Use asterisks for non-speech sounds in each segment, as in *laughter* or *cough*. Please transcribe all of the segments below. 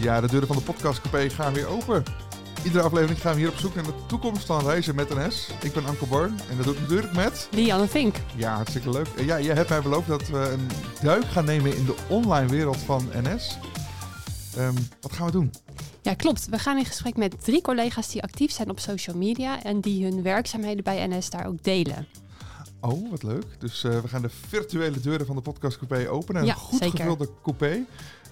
Ja, de deuren van de podcast Coupé gaan weer open. Iedere aflevering gaan we hier op zoek naar de toekomst van reizen met NS. Ik ben Anke Born en dat doe ik natuurlijk met... Lianne Vink. Ja, hartstikke leuk. Ja, jij hebt mij beloofd dat we een duik gaan nemen in de online wereld van NS. Ehm, wat gaan we doen? Ja, klopt. We gaan in gesprek met drie collega's die actief zijn op social media en die hun werkzaamheden bij NS daar ook delen. Oh, wat leuk. Dus uh, we gaan de virtuele deuren van de podcast coupé openen. Ja, een goed zeker. gevulde coupé.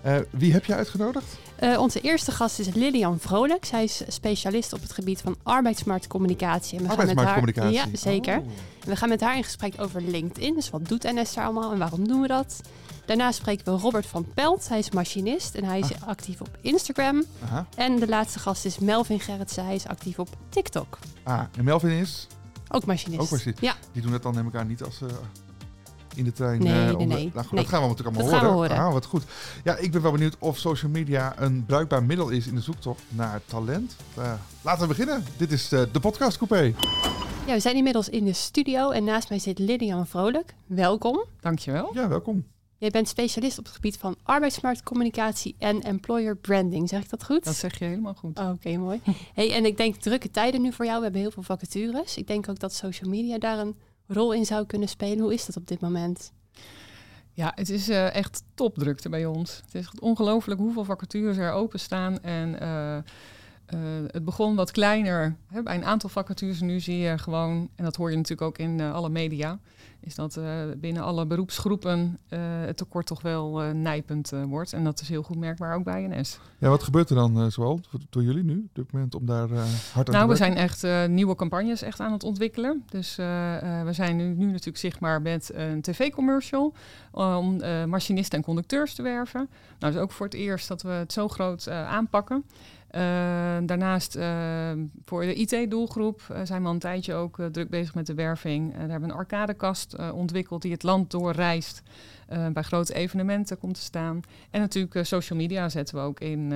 Uh, wie heb je uitgenodigd? Uh, onze eerste gast is Lilian Vrolijk. Zij is specialist op het gebied van arbeidsmarktcommunicatie. En we arbeidsmarktcommunicatie? Gaan met haar, ja, zeker. Oh. En we gaan met haar in gesprek over LinkedIn. Dus wat doet NS daar allemaal en waarom doen we dat? Daarna spreken we Robert van Pelt. Hij is machinist en hij is ah. actief op Instagram. Aha. En de laatste gast is Melvin Gerritsen. Hij is actief op TikTok. Ah, en Melvin is? Ook machinist. Ook machinist. Ja. Die doen het dan neem ik aan niet als... Uh, in de trein. Nee, uh, nee, de, nee. Nou, goed, nee. Dat gaan we natuurlijk allemaal dat horen. Gaan we horen. Ah, wat goed. Ja, ik ben wel benieuwd of social media een bruikbaar middel is in de zoektocht naar talent. Uh, laten we beginnen. Dit is uh, de podcast Coupé. Ja, we zijn inmiddels in de studio en naast mij zit Lilian Vrolijk. Welkom. Dankjewel. Ja, welkom. Jij bent specialist op het gebied van arbeidsmarktcommunicatie en employer branding. Zeg ik dat goed? Dat zeg je helemaal goed. Oh, Oké, okay, mooi. hey, en ik denk drukke tijden nu voor jou. We hebben heel veel vacatures. Ik denk ook dat social media daar een rol in zou kunnen spelen. Hoe is dat op dit moment? Ja, het is uh, echt topdrukte bij ons. Het is ongelooflijk hoeveel vacatures er openstaan. En uh, uh, het begon wat kleiner. Hè, bij een aantal vacatures nu zie je gewoon, en dat hoor je natuurlijk ook in alle media, is dat uh, binnen alle beroepsgroepen uh, het tekort toch wel uh, nijpend wordt. En dat is heel goed merkbaar ook bij NS. Ja, wat gebeurt er dan zoal door jullie nu op dit moment om daar hard aan nou, te we zijn echt nieuwe campagnes echt aan het ontwikkelen. Dus we zijn nu, nu natuurlijk zichtbaar met een tv-commercial om machinisten en conducteurs te werven. Nou, dat is ook voor het eerst dat we het zo groot aanpakken. Uh, daarnaast uh, voor de IT-doelgroep uh, zijn we al een tijdje ook druk bezig met de werving. daar hebben we een arcadekast ontwikkeld die het land doorreist. bij grote evenementen komt te staan. En natuurlijk social media zetten we ook in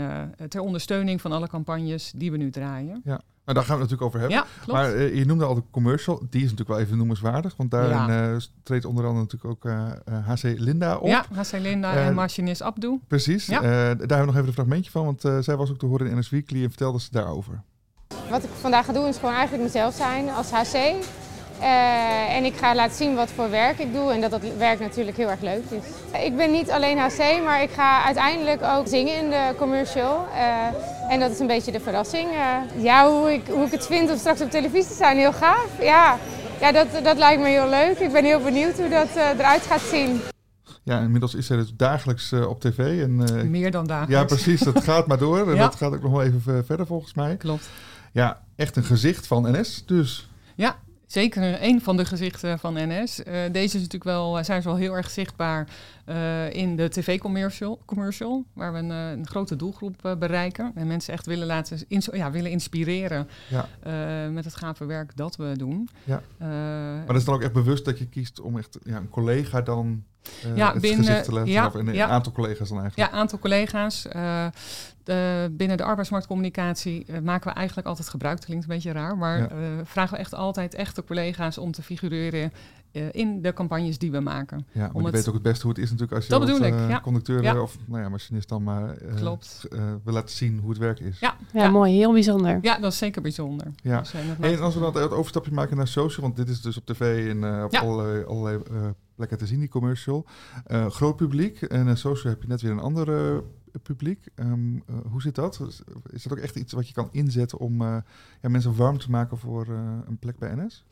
ter ondersteuning van alle campagnes die we nu draaien. Ja. Nou, daar gaan we het natuurlijk over hebben. Ja, klopt. Maar uh, je noemde al de commercial. Die is natuurlijk wel even noemenswaardig. Want daarin ja. uh, treedt onder andere natuurlijk ook uh, HC Linda op. Ja, HC Linda en machinist Abdu. Precies. Ja. daar hebben we nog even een fragmentje van. Want zij was ook te horen in NS Weekly en vertelde ze daarover. Wat ik vandaag ga doen is gewoon eigenlijk mezelf zijn als HC. Uh, en ik ga laten zien wat voor werk ik doe en dat dat werk natuurlijk heel erg leuk is. Ik ben niet alleen HC, maar ik ga uiteindelijk ook zingen in de commercial. Uh, en dat is een beetje de verrassing. Uh, ja, hoe ik, hoe ik het vind om straks op televisie te zijn, heel gaaf. Ja, ja dat, dat lijkt me heel leuk. Ik ben heel benieuwd hoe dat eruit gaat zien. Ja, inmiddels is zij dus dagelijks op tv. En, Meer dan dagelijks. Ja, precies. Dat *laughs* gaat maar door. En ja. dat gaat ook nog wel even verder volgens mij. Klopt. Ja, echt een gezicht van NS dus. Ja, Zeker een van de gezichten van NS. Uh, deze is natuurlijk wel, zijn ze wel heel erg zichtbaar uh, in de tv-commercial, commercial, waar we een, een grote doelgroep uh, bereiken. En mensen echt willen, laten ins ja, willen inspireren ja. met het gave werk dat we doen. Ja. maar dat is dan ook echt bewust dat je kiest om echt ja, een collega dan ja, het binnen, gezicht te laten ja, of een aantal collega's dan eigenlijk. Ja, aantal collega's. De, binnen de arbeidsmarktcommunicatie maken we eigenlijk altijd gebruik. Dat klinkt een beetje raar, maar vragen we echt altijd echte collega's om te figureren uh, in de campagnes die we maken. Ja, want je weet ook het beste hoe het is natuurlijk als je dat als bedoel ik, ja. conducteur ja. of nou ja, machinist dan maar Klopt. wil laten zien hoe het werk is. Ja, ja, mooi, heel bijzonder. Ja, dat is zeker bijzonder. Ja. Dus, en als we dan het overstapje maken naar social, want dit is dus op tv en op allerlei, allerlei plekken te zien, die commercial. groot publiek en in social heb je net weer een andere publiek. Um, uh, hoe zit dat? Is dat ook echt iets wat je kan inzetten om uh, ja, mensen warm te maken voor uh, een plek bij NS?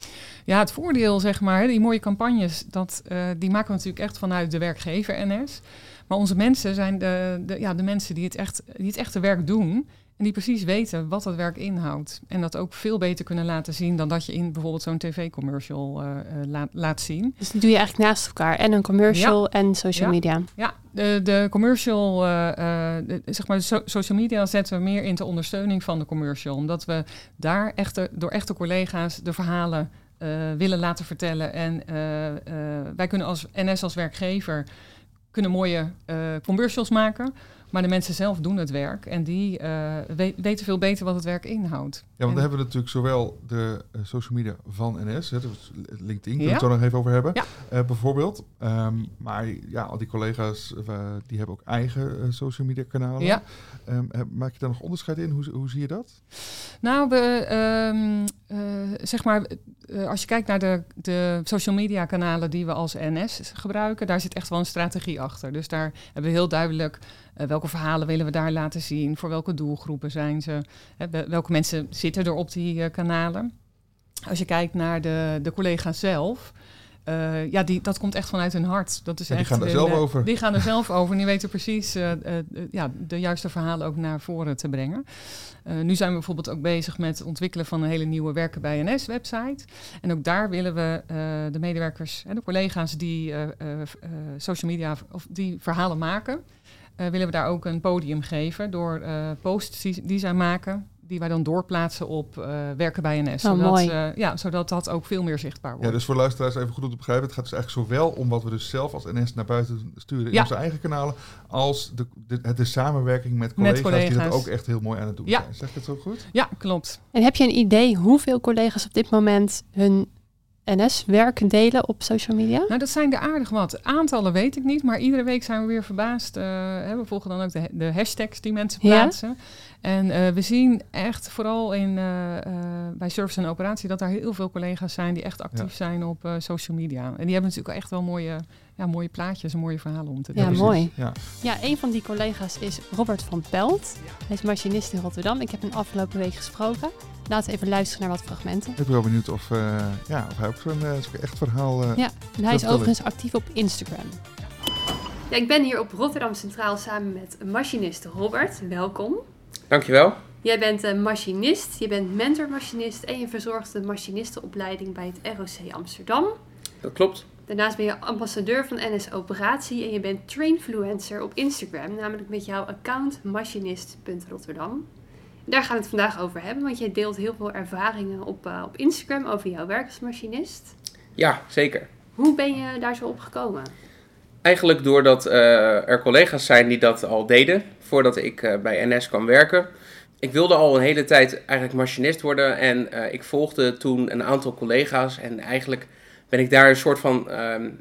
Ja, het voordeel, zeg maar, die mooie campagnes, dat, die maken we natuurlijk echt vanuit de werkgever NS. Maar onze mensen zijn de, de, ja, de mensen die het, echt, die het echte werk doen. En die precies weten wat dat werk inhoudt. En dat ook veel beter kunnen laten zien dan dat je in bijvoorbeeld zo'n tv-commercial uh, laat, laat zien. Dus die doe je eigenlijk naast elkaar. En een commercial ja. en social ja. media. Ja, de, de commercial, uh, de, zeg maar, social media zetten we meer in de ondersteuning van de commercial. Omdat we daar echte, door echte collega's de verhalen willen laten vertellen. En wij kunnen als NS als werkgever kunnen mooie commercials maken Maar de mensen zelf doen het werk en die uh, weten veel beter wat het werk inhoudt. Ja, want dan hebben we natuurlijk zowel de uh, social media van NS, hè, dus LinkedIn, kunnen we het er nog even over hebben, ja. uh, bijvoorbeeld. Um, maar ja, al die collega's die hebben ook eigen social media kanalen. Ja. Um, maak je daar nog onderscheid in? Hoe, hoe zie je dat? Nou, we, um, zeg maar, als je kijkt naar de, de social media kanalen die we als NS gebruiken, daar zit echt wel een strategie achter. Dus daar hebben we heel duidelijk uh, welke verhalen willen we daar laten zien, voor welke doelgroepen zijn ze, hè, welke mensen zitten er op die uh, kanalen. Als je kijkt naar de, de collega's zelf, uh, ja, die, dat komt echt vanuit hun hart. Dat is ja, die echt, gaan er zelf over. Die gaan er zelf *laughs* over en die weten precies ja, de juiste verhalen ook naar voren te brengen. Nu zijn we bijvoorbeeld ook bezig met het ontwikkelen van een hele nieuwe Werken bij NS website. En ook daar willen we de medewerkers en de collega's die social media of die verhalen maken, willen we daar ook een podium geven door posts die, die zij maken die wij dan doorplaatsen op uh, werken bij NS. Oh, zodat, uh, ja, zodat dat ook veel meer zichtbaar wordt. Ja, dus voor luisteraars even goed om te begrijpen. Het gaat dus eigenlijk zowel om wat we dus zelf als NS naar buiten sturen in ja. onze eigen kanalen, als de, de, de samenwerking met collega's, met collega's, die dat ook echt heel mooi aan het doen ja. zijn. Zeg ik het zo goed? Ja, klopt. En heb je een idee hoeveel collega's op dit moment hun NS-werk delen op social media? Nou, dat zijn er aardig wat. Aantallen weet ik niet, maar iedere week zijn we weer verbaasd. Uh, hè, we volgen dan ook de, de, hashtags die mensen plaatsen. Ja? En uh, we zien echt vooral in, uh, bij service en operatie dat er heel veel collega's zijn die echt actief ja. zijn op social media. En die hebben natuurlijk echt wel mooie, ja, mooie plaatjes en mooie verhalen om te doen. Ja, mooi. Ja. ja, een van die collega's is Robert van Pelt. Hij is machinist in Rotterdam. Ik heb hem afgelopen week gesproken. Laten we even luisteren naar wat fragmenten. Ik ben wel benieuwd of, uh, ja, of hij ook zo'n uh, echt verhaal... Uh, ja, en hij is overigens actief op Instagram. Ja, ik ben hier op Rotterdam Centraal samen met machinist Robert. Welkom. Dankjewel. Jij bent een machinist, je bent mentormachinist en je verzorgt de machinistenopleiding bij het ROC Amsterdam. Dat klopt. Daarnaast ben je ambassadeur van NS Operatie en je bent trainfluencer op Instagram, namelijk met jouw account machinist.rotterdam. Daar gaan we het vandaag over hebben, want jij deelt heel veel ervaringen op, uh, op Instagram over jouw werk als machinist. Ja, zeker. Hoe ben je daar zo op gekomen? Eigenlijk doordat uh, er collega's zijn die dat al deden, voordat ik uh, bij NS kwam werken. Ik wilde al een hele tijd eigenlijk machinist worden en ik volgde toen een aantal collega's en eigenlijk ben ik daar een soort van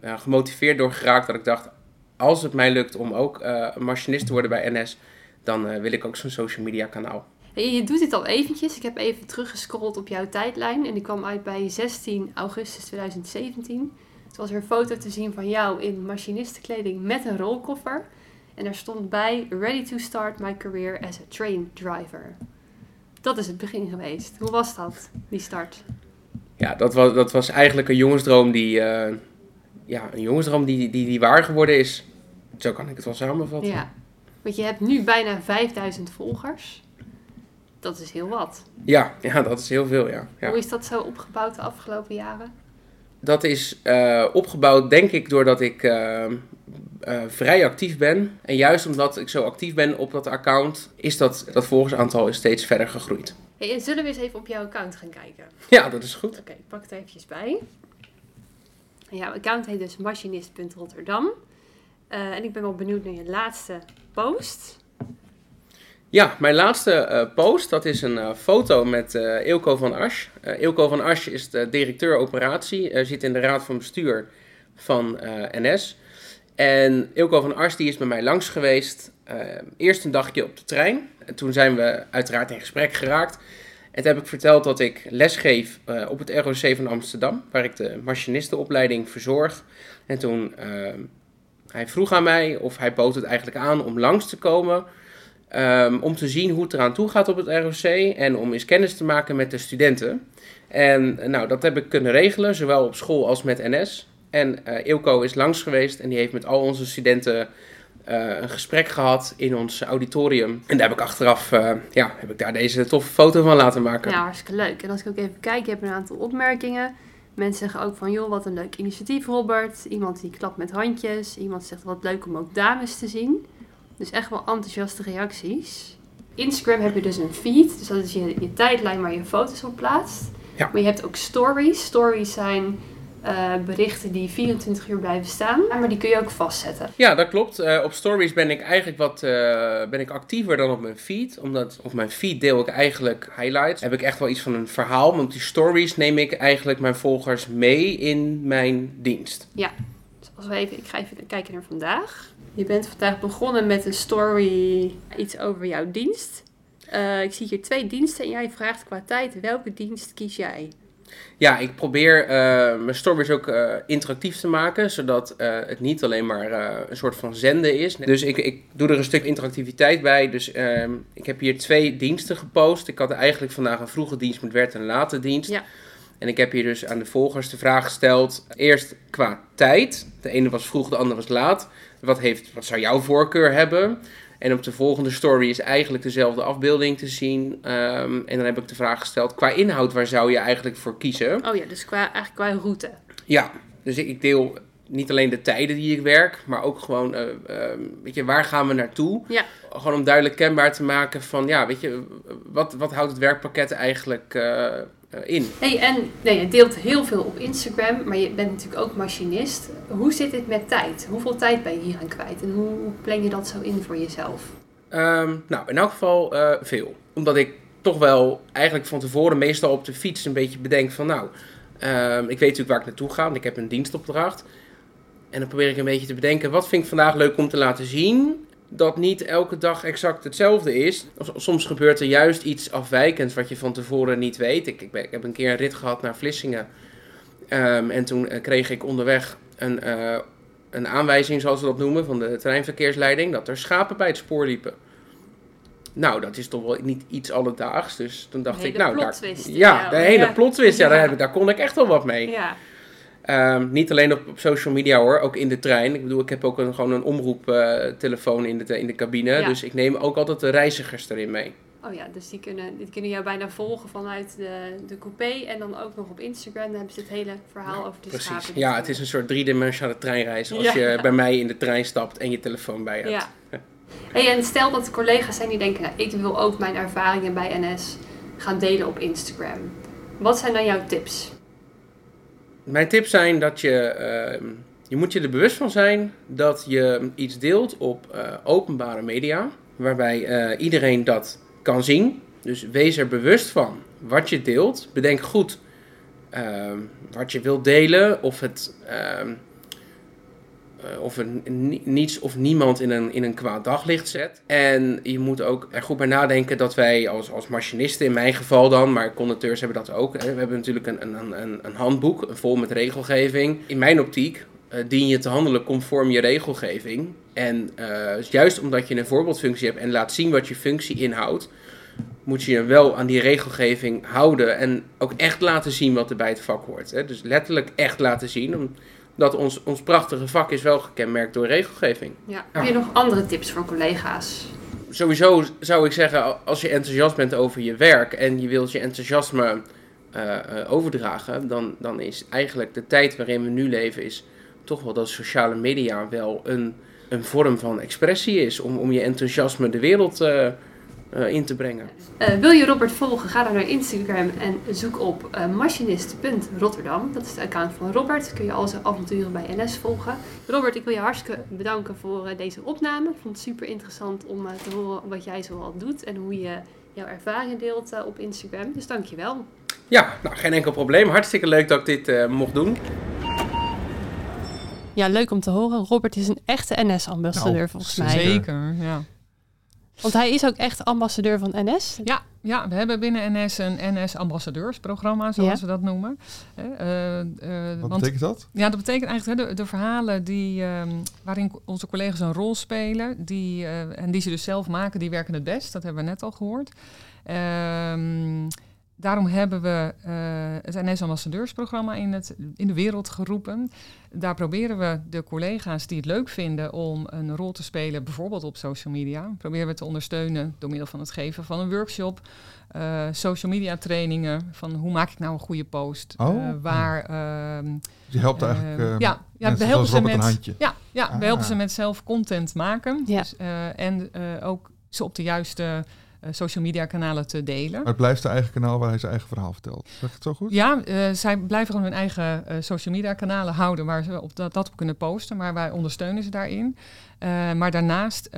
gemotiveerd door geraakt dat ik dacht, als het mij lukt om ook machinist te worden bij NS, dan wil ik ook zo'n social media kanaal. Je doet dit al eventjes. Ik heb even teruggescrolld op jouw tijdlijn. En die kwam uit bij 16 augustus 2017. Toen was er een foto te zien van jou in machinistenkleding met een rolkoffer. En daar stond bij: Ready to start my career as a train driver. Dat is het begin geweest. Hoe was dat, die start? Ja, dat was, dat was eigenlijk een jongensdroom die, uh, ja, een jongensdroom die, die, die waar geworden is. Zo kan ik het wel samenvatten. Ja, want je hebt nu bijna 5000 volgers dat is heel wat. Ja, ja dat is heel veel, ja. ja. Hoe is dat zo opgebouwd de afgelopen jaren? Dat is uh, opgebouwd, denk ik, doordat ik uh, uh, vrij actief ben. En juist omdat ik zo actief ben op dat account, is dat, dat volgersaantal is steeds verder gegroeid. Hey, en zullen we eens even op jouw account gaan kijken? Ja, dat is goed. Oké, okay, ik pak het eventjes bij. Jouw account heet dus machinist.rotterdam. en ik ben wel benieuwd naar je laatste post. Ja, mijn laatste uh, post, dat is een uh, foto met uh, van Asch. Eelco van Asch is de directeur operatie, zit in de raad van bestuur van NS. En Eelco van Asch die is bij mij langs geweest, eerst een dagje op de trein. En toen zijn we uiteraard in gesprek geraakt. En toen heb ik verteld dat ik lesgeef op het ROC van Amsterdam, waar ik de machinistenopleiding verzorg. En toen, hij vroeg aan mij of hij bood het eigenlijk aan om langs te komen... Um, om te zien hoe het eraan toe gaat op het ROC en om eens kennis te maken met de studenten. En nou, dat heb ik kunnen regelen, zowel op school als met NS. En Ilko is langs geweest en die heeft met al onze studenten uh, een gesprek gehad in ons auditorium. En daar heb ik achteraf, ja, heb ik daar deze toffe foto van laten maken. Ja, hartstikke leuk. En als ik ook even kijk, je hebt een aantal opmerkingen. Mensen zeggen ook van, joh, wat een leuk initiatief, Robert. Iemand die klapt met handjes. Iemand zegt, wat leuk om ook dames te zien. Dus echt wel enthousiaste reacties. Instagram heb je dus een feed. Dus dat is je, je tijdlijn waar je foto's op plaatst. Ja. Maar je hebt ook stories. Stories zijn eh, berichten die 24 uur blijven staan, maar die kun je ook vastzetten. Ja, dat klopt. Eh, op stories ben ik eigenlijk wat eh, ben ik actiever dan op mijn feed. Omdat op mijn feed deel ik eigenlijk highlights. Heb ik echt wel iets van een verhaal. Want die stories neem ik eigenlijk mijn volgers mee in mijn dienst. Ja, dus als we even, ik ga even kijken naar vandaag. Je bent vandaag begonnen met een story, iets over jouw dienst. ik zie hier twee diensten en jij vraagt qua tijd welke dienst kies jij? Ja, ik probeer uh, mijn stories ook uh, interactief te maken, zodat uh, het niet alleen maar een soort van zenden is. Dus ik, ik doe er een stuk interactiviteit bij. Dus ehm, ik heb hier twee diensten gepost. Ik had eigenlijk vandaag een vroege dienst met werd en een late dienst. Ja. En ik heb hier dus aan de volgers de vraag gesteld. Eerst qua tijd. De ene was vroeg, de andere was laat. Wat, heeft, wat zou jouw voorkeur hebben? En op de volgende story is eigenlijk dezelfde afbeelding te zien. Ehm, en dan heb ik de vraag gesteld, qua inhoud, waar zou je eigenlijk voor kiezen? Oh ja, dus qua, eigenlijk qua route. Ja, dus ik, deel niet alleen de tijden die ik werk, maar ook gewoon, uh, weet je, waar gaan we naartoe? Ja. Gewoon om duidelijk kenbaar te maken van, ja, weet je, wat, wat houdt het werkpakket eigenlijk uh, in? Hey, en nee, je deelt heel veel op Instagram, maar je bent natuurlijk ook machinist. Hoe zit het met tijd? Hoeveel tijd ben je hier aan kwijt? En hoe plan je dat zo in voor jezelf? Um, nou, in elk geval uh, veel. Omdat ik toch wel eigenlijk van tevoren meestal op de fiets een beetje bedenk van, nou, um, ik weet natuurlijk waar ik naartoe ga, want ik heb een dienstopdracht. En dan probeer ik een beetje te bedenken, wat vind ik vandaag leuk om te laten zien? Dat niet elke dag exact hetzelfde is. Soms gebeurt er juist iets afwijkends wat je van tevoren niet weet. Ik, ik, heb een keer een rit gehad naar Vlissingen. Um, en toen uh, kreeg ik onderweg een, uh, een aanwijzing, zoals we dat noemen, van de treinverkeersleiding, dat er schapen bij het spoor liepen. Nou, dat is toch wel niet iets alledaags. Dus toen dacht ik, nou, daar, ja, de hele ja. plotwist, ja. Daar, daar, kon ik echt wel wat mee. Ja. Um, niet alleen op, op, social media hoor, ook in de trein. Ik bedoel, ik heb ook een, gewoon een omroeptelefoon uh, in, de, in de cabine. Ja. Dus ik neem ook altijd de reizigers erin mee. Oh ja, dus die kunnen, die kunnen jou bijna volgen vanuit de, de coupé. En dan ook nog op Instagram. Dan hebben ze het hele verhaal over de Precies. schapen. Ja, het is een soort driedimensionale treinreis. Als ja. je bij mij in de trein stapt en je telefoon bij hebt. Ja. *laughs* Hey, en stel dat er collega's zijn die denken... Nou, ik wil ook mijn ervaringen bij NS gaan delen op Instagram. Wat zijn dan jouw tips? Mijn tips zijn dat je, uh, je moet je er bewust van zijn dat je iets deelt op uh, openbare media, waarbij uh, iedereen dat kan zien. Dus wees er bewust van wat je deelt. Bedenk goed ehm, wat je wilt delen, of het ehm, of een, niets of niemand in een, in een kwaad daglicht zet. En je moet ook er goed bij nadenken dat wij als, als machinisten, in mijn geval dan, maar conducteurs hebben dat ook. We hebben natuurlijk een, een, een, een handboek vol met regelgeving. In mijn optiek uh, dien je te handelen conform je regelgeving. En uh, juist omdat je een voorbeeldfunctie hebt en laat zien wat je functie inhoudt, moet je je wel aan die regelgeving houden en ook echt laten zien wat er bij het vak hoort. Hè. Dus letterlijk echt laten zien. Om, dat ons, ons prachtige vak is wel gekenmerkt door regelgeving. Ja. Heb je nog andere tips voor collega's? Sowieso zou ik zeggen, als je enthousiast bent over je werk en je wilt je enthousiasme uh, uh, overdragen, dan, dan is eigenlijk de tijd waarin we nu leven, is toch wel dat sociale media wel een, een vorm van expressie is om, om je enthousiasme de wereld uh, in te brengen. Uh, wil je Robert volgen? Ga dan naar Instagram en zoek op uh, machinist.rotterdam. Dat is de account van Robert. Kun je al zijn avonturen bij NS volgen. Robert, ik wil je hartstikke bedanken voor deze opname. Ik vond het super interessant om te horen wat jij zoal doet en hoe je jouw ervaringen deelt op Instagram. Dus dank je wel. Ja, nou, geen enkel probleem. Hartstikke leuk dat ik dit mocht doen. Ja, leuk om te horen. Robert is een echte NS-ambassadeur nou, volgens mij. Zeker, ja. Want hij is ook echt ambassadeur van NS? Ja, ja we hebben binnen NS een NS-ambassadeursprogramma, zoals ja. we dat noemen. Uh, uh, Wat want, betekent dat? Ja, dat betekent eigenlijk de, de verhalen die, um, waarin onze collega's een rol spelen, die, uh, en die ze dus zelf maken, die werken het best. Dat hebben we net al gehoord. Um, daarom hebben we uh, het NS-ambassadeursprogramma in, het, in de wereld geroepen. Daar proberen we de collega's die het leuk vinden om een rol te spelen, bijvoorbeeld op social media, proberen we te ondersteunen door middel van het geven van een workshop, uh, social media trainingen, van hoe maak ik nou een goede post, oh. uh, waar... je helpt eigenlijk ja, ja, we helpen ze met, een handje. Ja, ja ah. we helpen ze met zelf content maken. Ja. Dus, en ook ze op de juiste social media kanalen te delen. Maar het blijft zijn eigen kanaal waar hij zijn eigen verhaal vertelt. Zeg ik het zo goed? Ja, zij blijven gewoon hun eigen social media kanalen houden waar ze op dat, dat op kunnen posten. Maar wij ondersteunen ze daarin. maar daarnaast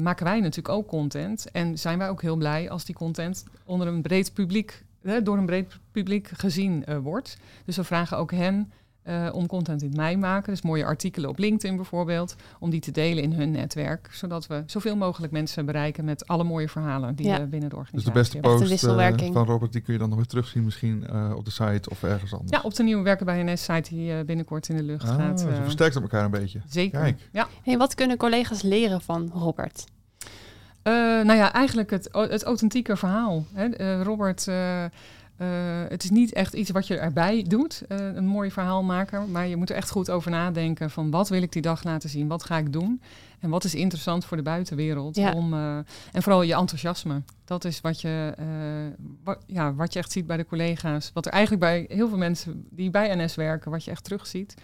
maken wij natuurlijk ook content. En zijn wij ook heel blij als die content onder een breed publiek door een breed publiek gezien wordt. Dus we vragen ook hen uh, om content in mij maken. Dus mooie artikelen op LinkedIn bijvoorbeeld. Om die te delen in hun netwerk. Zodat we zoveel mogelijk mensen bereiken met alle mooie verhalen die we binnen de organisatie Dus de beste post uh, van Robert, die kun je dan nog weer terugzien misschien uh, op de site of ergens anders. Ja, op de nieuwe Werken bij NS-site die binnenkort in de lucht ah, gaat. Dus versterkt op elkaar een beetje. Zeker. Kijk. Ja. Hey, wat kunnen collega's leren van Robert? nou ja, eigenlijk het, het authentieke verhaal. Hè. Robert uh, het is niet echt iets wat je erbij doet, uh, een mooi verhaal maken. Maar je moet er echt goed over nadenken van wat wil ik die dag laten zien? Wat ga ik doen? En wat is interessant voor de buitenwereld? Ja. Om, uh, en vooral je enthousiasme. Dat is wat je, wat, ja, wat je echt ziet bij de collega's. Wat er eigenlijk bij heel veel mensen die bij NS werken, wat je echt terugziet.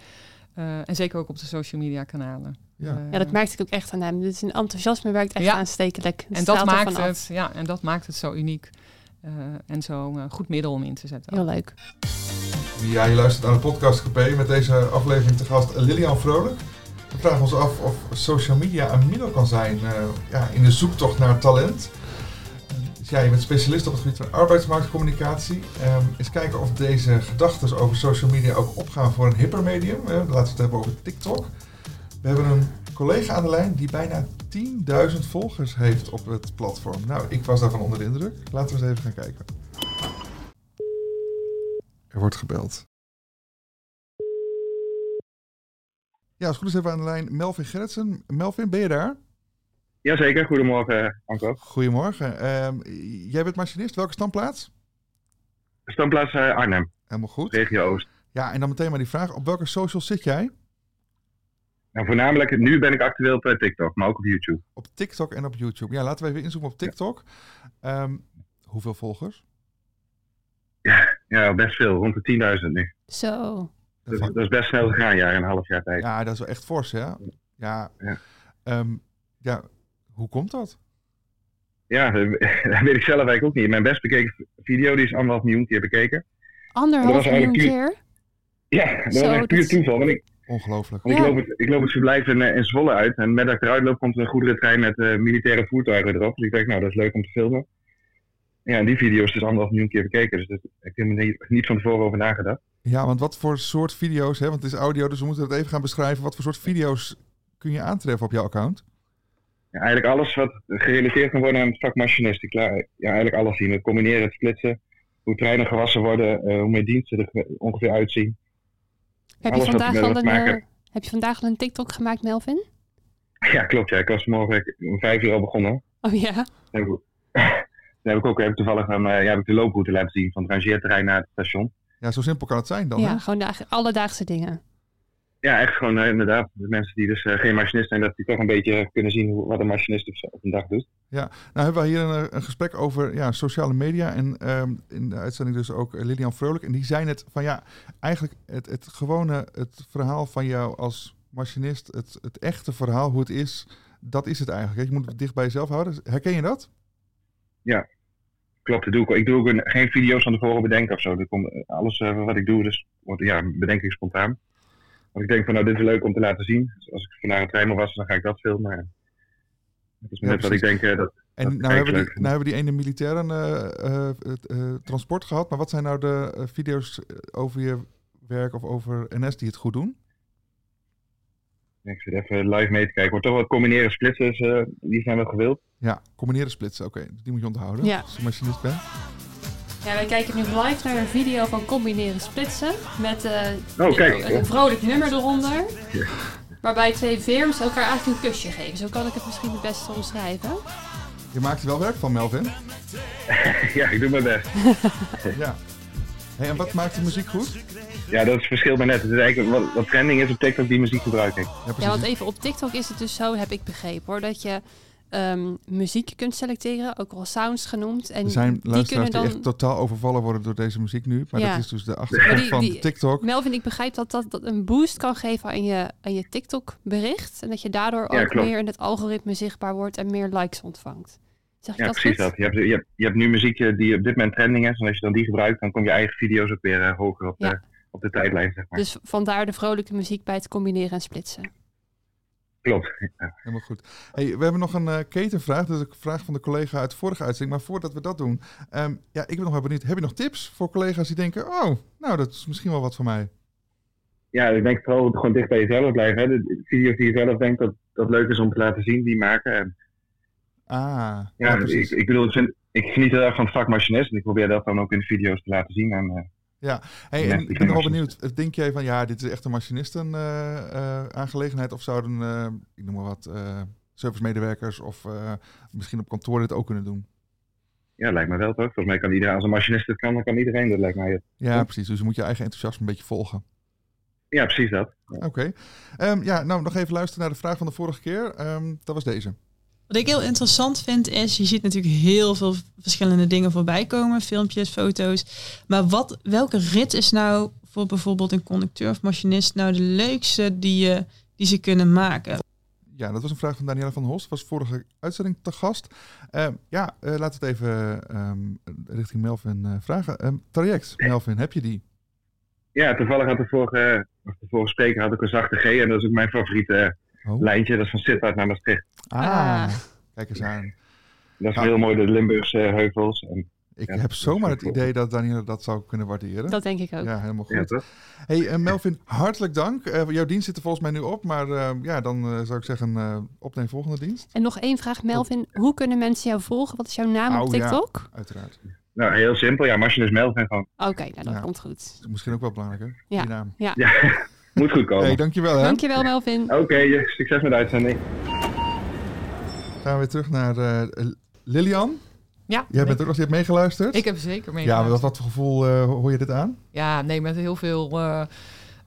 en zeker ook op de social media kanalen. Ja. ja, dat merkte ik ook echt aan hem. Dus een enthousiasme werkt echt ja. aanstekelijk. en dat, maakt het, ja, en dat maakt het zo uniek. Uh, en zo'n uh, goed middel om in te zetten. Heel leuk. Ja, je luistert naar de podcast GP met deze aflevering te gast Lilian Vrolijk. We vragen ons af of social media een middel kan zijn uh, ja, in de zoektocht naar talent. Dus ja, je bent specialist op het gebied van arbeidsmarktcommunicatie. Um, eens kijken of deze gedachten over social media ook opgaan voor een hipper medium. laten we het hebben over TikTok. We hebben een collega aan de lijn die bijna 10.000 volgers heeft op het platform. Nou, ik was daarvan onder de indruk. Laten we eens even gaan kijken. Er wordt gebeld. Ja, als goed is even aan de lijn Melvin Gerritsen. Melvin, ben je daar? Jazeker, goedemorgen Anko. Goedemorgen. Uh, jij bent machinist, welke standplaats? Standplaats uh, Arnhem. Helemaal goed. Regio Oost. Ja, en dan meteen maar die vraag, op welke socials zit jij? Nou, voornamelijk, nu ben ik actueel op TikTok, maar ook op YouTube. Op TikTok en op YouTube. Ja, laten we even inzoomen op TikTok. Ja. Um, hoeveel volgers? Ja, ja, best veel. Rond de 10.000 nu. Zo. Dat, dat, is best snel gegaan, ja, een half jaar tijd. Ja, dat is wel echt fors, hè? Ja. Ja, um, ja. hoe komt dat? Ja, *laughs* dat weet ik zelf eigenlijk ook niet. Mijn best bekeken video die is anderhalf miljoen keer bekeken. Anderhalf miljoen keer? Ja, dat was echt puur toeval. Want ik, Ongelooflijk. Ik, loop het, ik loop het verblijf in, in Zwolle uit. En met dat ik eruit loop, komt een goederentrein met uh, militaire voertuigen erop. Dus ik denk, nou, dat is leuk om te filmen. Ja, en die video is dus anderhalf miljoen keer bekeken. Dus daar heb ik helemaal niet, niet van tevoren over nagedacht. Ja, want wat voor soort video's, hè? want het is audio, dus we moeten het even gaan beschrijven. Wat voor soort video's kun je aantreffen op jouw account? Ja, eigenlijk alles wat gerelateerd kan worden aan het vak machinist. Ik ja, eigenlijk alles zien. Het combineren, het splitsen, hoe treinen gewassen worden, uh, hoe mijn diensten er ongeveer uitzien. Heb je, vandaag al een, uh, heb je vandaag al een TikTok gemaakt, Melvin? *laughs* Ja, klopt. Ja. Ik was morgen om vijf uur al begonnen. Oh ja? Dan heb ik, *laughs* dan heb ik ook heb ik toevallig um, ja, heb ik de looproute laten zien van het rangeerterrein naar het station. Ja, zo simpel kan het zijn dan. Ja, hè? gewoon de alledaagse dingen. Ja, echt gewoon uh, inderdaad. De mensen die dus uh, geen machinist zijn, dat die toch een beetje kunnen zien hoe, wat een machinist op een dag doet. Ja, nou hebben we hier een, een gesprek over ja, sociale media. En um, in de uitzending dus ook Lilian Vrolijk. En die zei net van ja, eigenlijk het, het gewone, het verhaal van jou als machinist, het, het echte verhaal, hoe het is, dat is het eigenlijk. Je moet het dicht bij jezelf houden. Herken je dat? Ja, klopt. Dat doe ik, ik doe ook een, geen video's van tevoren bedenken of zo. alles uh, wat ik doe, dus wordt, ja, bedenk ik spontaan. Want ik denk van nou, dit is leuk om te laten zien. Dus als ik vandaag een trein was, dan ga ik dat filmen. Dat is net wat ik denk uh, dat. En dat nou, hebben die, nou hebben die ene militairen uh, uh, transport gehad. Maar wat zijn nou de video's over je werk of over NS die het goed doen? Ik zit even live mee te kijken. Wordt toch wat combineren splitsen, die zijn wel gewild. Ja, combineren splitsen, oké. Okay. Die moet je onthouden ja. als je machinist bent. Ja, wij kijken nu live naar een video van combineren splitsen. Met uh, oh, kijk, een vrolijk nummer eronder. Ja. Waarbij twee firms elkaar eigenlijk een kusje geven. Zo kan ik het misschien het beste omschrijven. Je maakt er wel werk van, Melvin. *laughs* ja, ik doe mijn best. *laughs* ja. Hey, en wat maakt de muziek goed? Ja, dat is verschil maar net. Het is eigenlijk wat, wat trending is op TikTok die muziek gebruik ik. Ja, ja, want even op TikTok is het dus zo, heb ik begrepen hoor, dat je um, muziek kunt selecteren, ook wel sounds genoemd. En er zijn die kunnen dan... die echt totaal overvallen worden door deze muziek nu. Maar ja. dat is dus de achtergrond die, van die, TikTok. Melvin, ik begrijp dat, dat dat een boost kan geven aan je, aan je TikTok bericht. En dat je daardoor ja, ook klopt. meer in het algoritme zichtbaar wordt en meer likes ontvangt. Zeg Ja, dat precies goed? dat. Je hebt, je, hebt, je hebt nu muziek eh, die op dit moment trending is. En als je dan die gebruikt, dan kom je eigen video's ook weer eh, hoger op, Ja. de, op de tijdlijn, zeg maar. Dus vandaar de vrolijke muziek bij het combineren en splitsen. Klopt. Ja. Helemaal goed. Hey, we hebben nog een eh, ketenvraag. Dat is een vraag van de collega uit de vorige uitzending. Maar voordat we dat doen, ehm, ja, ik ben nog wel benieuwd. Heb je nog tips voor collega's die denken, oh, nou, dat is misschien wel wat voor mij? ja, ik denk vooral gewoon dicht bij jezelf blijven. Hè. De de video's die je zelf denkt dat, dat leuk is om te laten zien, die maken. En, Ah, ja, ja, ik, precies. ik bedoel, ik, vind, ik geniet heel erg van het vak machinist. En ik probeer dat dan ook in de video's te laten zien. En, eh, Hey, Ja, en ik ben wel benieuwd. Denk jij van, ja, dit is echt een machinisten eh, eh, aangelegenheid? Of zouden, eh, ik noem maar wat, eh servicemedewerkers of eh, misschien op kantoor dit ook kunnen doen? ja, lijkt me wel toch? Volgens mij kan iedereen, als een machinist het kan, dan kan iedereen. Dat lijkt mij. Ja, Ja. precies. Dus je moet je eigen enthousiasme een beetje volgen. Ja, precies dat. Oké. Ehm, ja, nou, nog even luisteren naar de vraag van de vorige keer. Ehm, dat was deze. Wat ik heel interessant vind is, je ziet natuurlijk heel veel verschillende dingen voorbij komen, filmpjes, foto's. Maar wat, welke rit is nou voor bijvoorbeeld een conducteur of machinist nou de leukste die, je, die ze kunnen maken? Ja, dat was een vraag van Daniela van Hos. Was vorige uitzending te gast. Ehm, ja, eh, laten we het even ehm, richting Melvin eh, vragen. Ehm, traject, Melvin, heb je die? Ja, toevallig had de vorige, de vorige spreker had ook een zachte G. En dat is ook mijn favoriete eh, Oh. lijntje. Dat is van Sittard naar Maastricht. Ah, Ah. kijk eens aan. Dat is Ja. heel mooi, de Limburgse heuvels. En, Ik Ja, heb zomaar het is idee dat Daniela dat zou kunnen waarderen. Dat denk ik ook. Ja, helemaal ja, goed. Hey, eh, Melvin, hartelijk dank. Eh, jouw dienst zit er volgens mij nu op. Maar eh, ja, dan eh, zou ik zeggen, eh opneem volgende dienst. En nog één vraag, Melvin. Hoe kunnen mensen jou volgen? Wat is jouw naam op Oh, ja. TikTok? Uiteraard. Nou, heel simpel. Ja, machinist Melvin gewoon. Oké, nou dat Ja. komt goed. Misschien ook wel belangrijk, hè? Ja. Die naam. Ja, moet goed komen. Hey, dankjewel hè. Dankjewel, Melvin. Oké, succes met de uitzending. Gaan we weer terug naar eh, Lilian. Ja, Jij bent ook nog, je hebt meegeluisterd? ik heb zeker mee. Ja, maar wat, wat voor gevoel eh, hoor je dit aan? Ja, nee, met heel veel eh,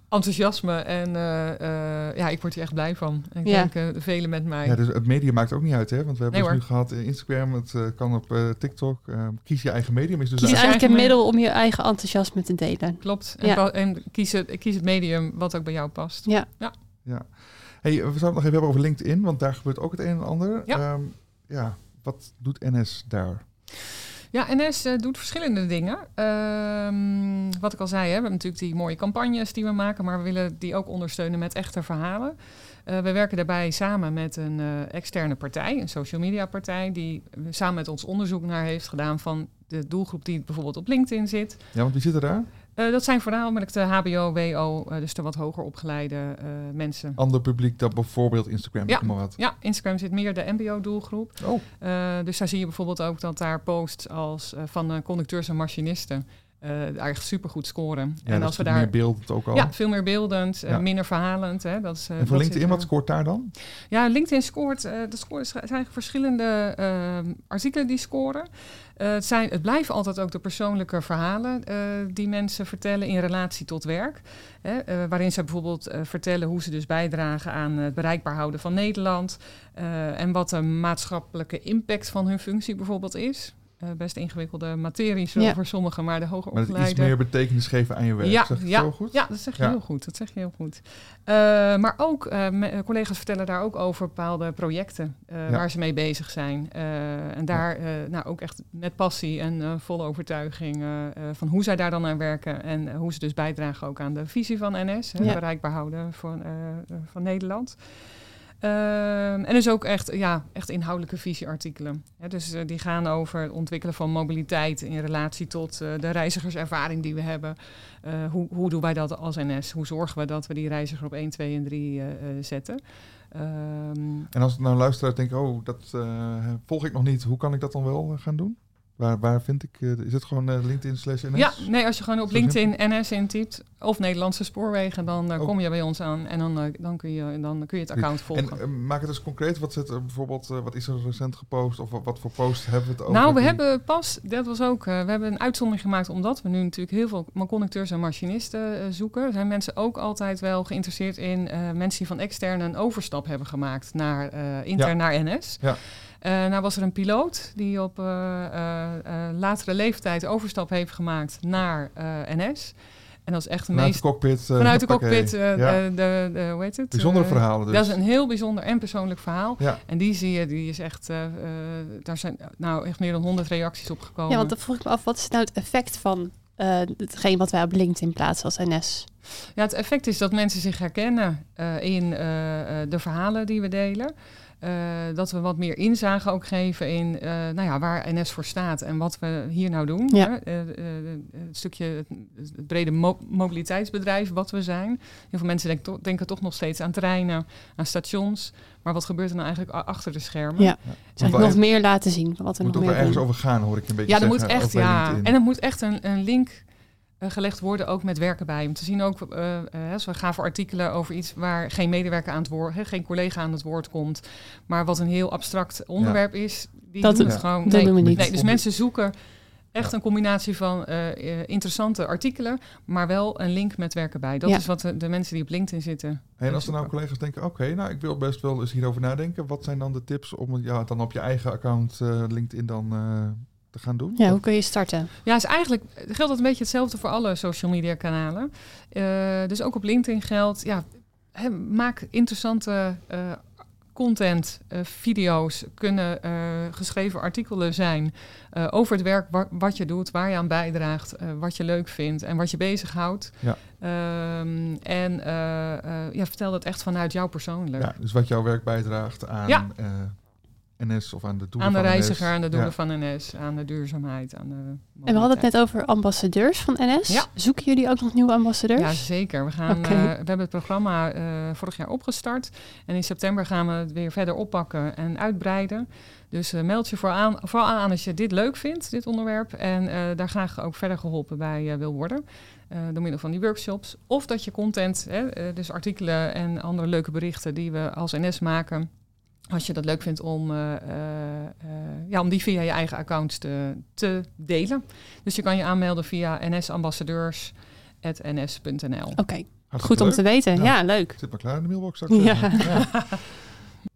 enthousiasme. En eh, eh, ja, ik word hier echt blij van. En ik Ja. denk eh, de velen met mij. Ja, dus het medium maakt ook niet uit, hè? Want we hebben Nee, dus nu gehad in Instagram, het kan op TikTok. Kies je eigen medium is dus Kies eigenlijk eigen een middel om je eigen enthousiasme te delen. Klopt. En, Ja. en kies, het, kies het medium wat ook bij jou past. Ja. Hey, we zouden het nog even hebben over LinkedIn, want daar gebeurt ook het een en ander. Ja. Ehm, ja, wat doet NS daar? Ja, NS eh, doet verschillende dingen. Ehm, wat ik al zei, hè, we hebben natuurlijk die mooie campagnes die we maken, maar we willen die ook ondersteunen met echte verhalen. Eh, we werken daarbij samen met een eh, externe partij, een social media partij, die samen met ons onderzoek naar heeft gedaan van de doelgroep die bijvoorbeeld op LinkedIn zit. Ja, want wie zit er daar? Eh, dat zijn voornamelijk de HBO, WO, eh, dus de wat hoger opgeleide eh, mensen. Ander publiek dat bijvoorbeeld Instagram, Ja. maar wat. Ja, Instagram zit meer de MBO-doelgroep. Oh, dus daar zie je bijvoorbeeld ook dat daar posts als van conducteurs en machinisten eh echt supergoed scoren. ja, en als we meer daar beeldend ook al. ja, veel meer beeldend, eh, Ja. minder verhalend. Hè, dat is, eh, en voor dat LinkedIn, zit, wat scoort daar dan? ja, LinkedIn scoort. is- zijn verschillende artikelen die scoren. Het, zijn, het blijven altijd ook de persoonlijke verhalen die mensen vertellen in relatie tot werk. Hè, waarin ze bijvoorbeeld vertellen hoe ze dus bijdragen aan het bereikbaar houden van Nederland. en wat de maatschappelijke impact van hun functie bijvoorbeeld is. Eh, best ingewikkelde materie zo Ja. voor sommigen, maar de hoger Maar het iets meer betekenis geven aan je werk. Ja, zeg ja, zo goed? Ja, dat zeg je Ja. heel goed. Dat zeg je heel goed. Eh, maar ook, eh, collega's vertellen daar ook over bepaalde projecten eh, Ja. waar ze mee bezig zijn. Eh, en daar eh, nou, ook echt met passie en eh, volle overtuiging van hoe zij daar dan aan werken. En hoe ze dus bijdragen ook aan de visie van NS. hè, Ja. Bereikbaar houden van, van Nederland. Ehm, en dus ook echt, ja, echt inhoudelijke visieartikelen. Dus eh, die gaan over het ontwikkelen van mobiliteit in relatie tot eh, de reizigerservaring die we hebben. Eh, hoe, hoe doen wij dat als NS? Hoe zorgen we dat we die reiziger op 1, 2 en 3 eh, eh, zetten? Ehm, En als ik nou luisteraar denk, oh, dat volg ik nog niet. Hoe kan ik dat dan wel gaan doen? Waar, waar vind ik, eh, is het gewoon eh, LinkedIn slash NS? ja, nee, als je gewoon op LinkedIn NS intypt of Nederlandse spoorwegen, dan eh, Oh. kom je bij ons aan en dan, dan, kun, je, dan kun je het account volgen. En maak het eens concreet. Wat, zit er bijvoorbeeld, wat is er recent gepost? Of wat, voor post hebben we het over? Nou, we die- hebben pas, dat was ook, we hebben een uitzondering gemaakt omdat we nu natuurlijk heel veel conducteurs en machinisten zoeken. Er zijn mensen ook altijd wel geïnteresseerd in mensen die van extern een overstap hebben gemaakt naar intern naar NS. Ja. Eh, nou was er een piloot die op eh, eh, latere leeftijd overstap heeft gemaakt naar eh, NS. En dat is echt de Vanuit meest... de cockpit. Vanuit de cockpit, eh, Ja. de, de, de- hoe heet het? Bijzondere verhalen dus. Dat is een heel bijzonder en persoonlijk verhaal. Ja. En die zie je, die is echt, eh, eh, daar zijn nou echt meer dan 100 reacties op gekomen. Ja, want dan vroeg ik me af, wat is nou het effect van eh hetgeen wat wij op LinkedIn plaatsen als NS? Ja, het effect is dat mensen zich herkennen eh, in de verhalen die we delen. Eh, dat we wat meer inzage ook geven in eh, nou ja, waar NS voor staat en wat we hier nou doen. Ja. Eh, eh, het stukje, het, het brede mo- mobiliteitsbedrijf wat we zijn. Heel veel mensen denken, to- denken toch nog steeds aan treinen, aan stations. Maar wat gebeurt er nou eigenlijk achter de schermen? Ja. Ja. Dus nog meer laten zien wat er moet nog meer ergens doen. over gaan, hoor ik een beetje Ja, er moet echt, ja. En er moet echt een, een link gelegd worden, ook met werken bij. Om te zien ook, eh eh, als we gaan voor artikelen over iets waar geen medewerker aan het woord, hè, geen collega aan het woord komt, maar wat een heel abstract onderwerp is, die Dat doen het gewoon. dat nee, doen we niet. Nee, dus mensen zoeken echt Ja. een combinatie van eh, eh, interessante artikelen, maar wel een link met werken bij. Dat Ja. is wat de, de mensen die op LinkedIn zitten. En als er nou collega's denken, oké, nou ik wil best wel eens hierover nadenken. Wat zijn dan de tips om ja, dan op je eigen account eh, LinkedIn dan eh, te gaan doen? Ja, hoe kun je starten? Ja, is eigenlijk geldt dat een beetje hetzelfde voor alle social media kanalen. Eh, dus ook op LinkedIn geldt, ja, hè, maak interessante eh, content, eh, video's, kunnen eh, geschreven artikelen zijn eh, over het werk wa- wat je doet, waar je aan bijdraagt, eh, wat je leuk vindt en wat je bezighoudt. Ja. Ehm, en eh, eh, ja, vertel dat echt vanuit jou persoonlijk. Ja, dus wat jouw werk bijdraagt aan Ja. NS of aan de doelen Aan de van reiziger, NS. aan de doelen Ja. van NS, aan de duurzaamheid, aan de En we hadden het net over ambassadeurs van NS. Ja. Zoeken jullie ook nog nieuwe ambassadeurs? Ja, zeker. We, gaan, eh, we hebben het programma eh, vorig jaar opgestart. En in september gaan we het weer verder oppakken en uitbreiden. Dus eh, meld je voor aan, vooral aan als je dit leuk vindt, dit onderwerp. En eh, daar graag ook verder geholpen bij wil worden. eh, door middel van die workshops. Of dat je content, hè, dus artikelen en andere leuke berichten die we als NS maken. Als je dat leuk vindt om, eh, eh, eh, ja, om die via je eigen accounts te, te delen. Dus je kan je aanmelden via nsambassadeurs.ns.nl. Oké, goed om leuk. te weten. Ja. Ja, leuk. Zit maar klaar in de mailbox. Ja. Ja.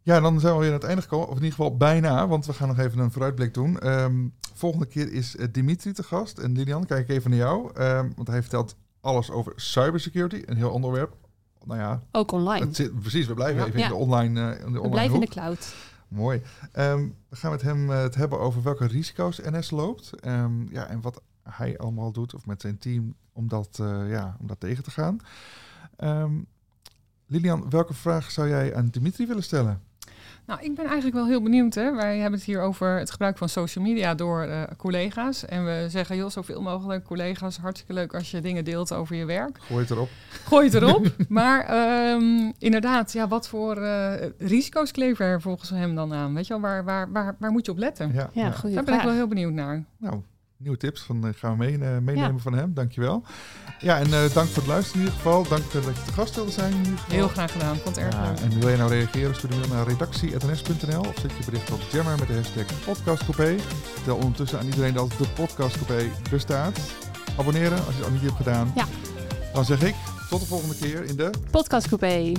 Ja, dan zijn we weer aan het einde gekomen. Of in ieder geval bijna, want we gaan nog even een vooruitblik doen. Ehm, volgende keer is Dimitri te gast. En Lilian, kijk ik even naar jou. ehm, want hij vertelt alles over cybersecurity. Een heel ander onderwerp. Nou ja, Ook online. het zit, precies. We blijven Ja. even in de online, eh, in de We online blijven in de cloud. Mooi. We gaan met hem eh, het hebben over welke risico's NS loopt. Ehm, ja, en wat hij allemaal doet, of met zijn team, om dat, eh, ja, om dat tegen te gaan. Ehm, Lilian, welke vraag zou jij aan Dimitri willen stellen? Nou, ik ben eigenlijk wel heel benieuwd. Hè? Wij hebben het hier over het gebruik van social media door eh, collega's. En we zeggen, joh, zoveel mogelijk collega's. Hartstikke leuk als je dingen deelt over je werk. Gooi het erop. Gooi het erop. *laughs* maar ehm, inderdaad, ja, wat voor eh, risico's kleven er volgens hem dan aan? Weet je wel, waar, waar, waar, waar moet je op letten? Ja, Ja, Daar ben ik wel heel benieuwd naar. Nou, nieuwe tips van, eh, gaan we mee, eh, meenemen Ja. van hem. Dankjewel. Ja, en eh, dank voor het luisteren in ieder geval. Dank dat je te gast wilde zijn in ieder geval. Heel graag gedaan. Vond het erg Ja, leuk. en wil je nou reageren, stuur mail naar redactie.ns.nl of zet je bericht op Jammer met de hashtag podcastcoupé. Vertel ondertussen aan iedereen dat de podcastcoupé bestaat. Abonneren als je het al niet hebt gedaan. Ja. Dan zeg ik tot de volgende keer in de Podcast Coupé.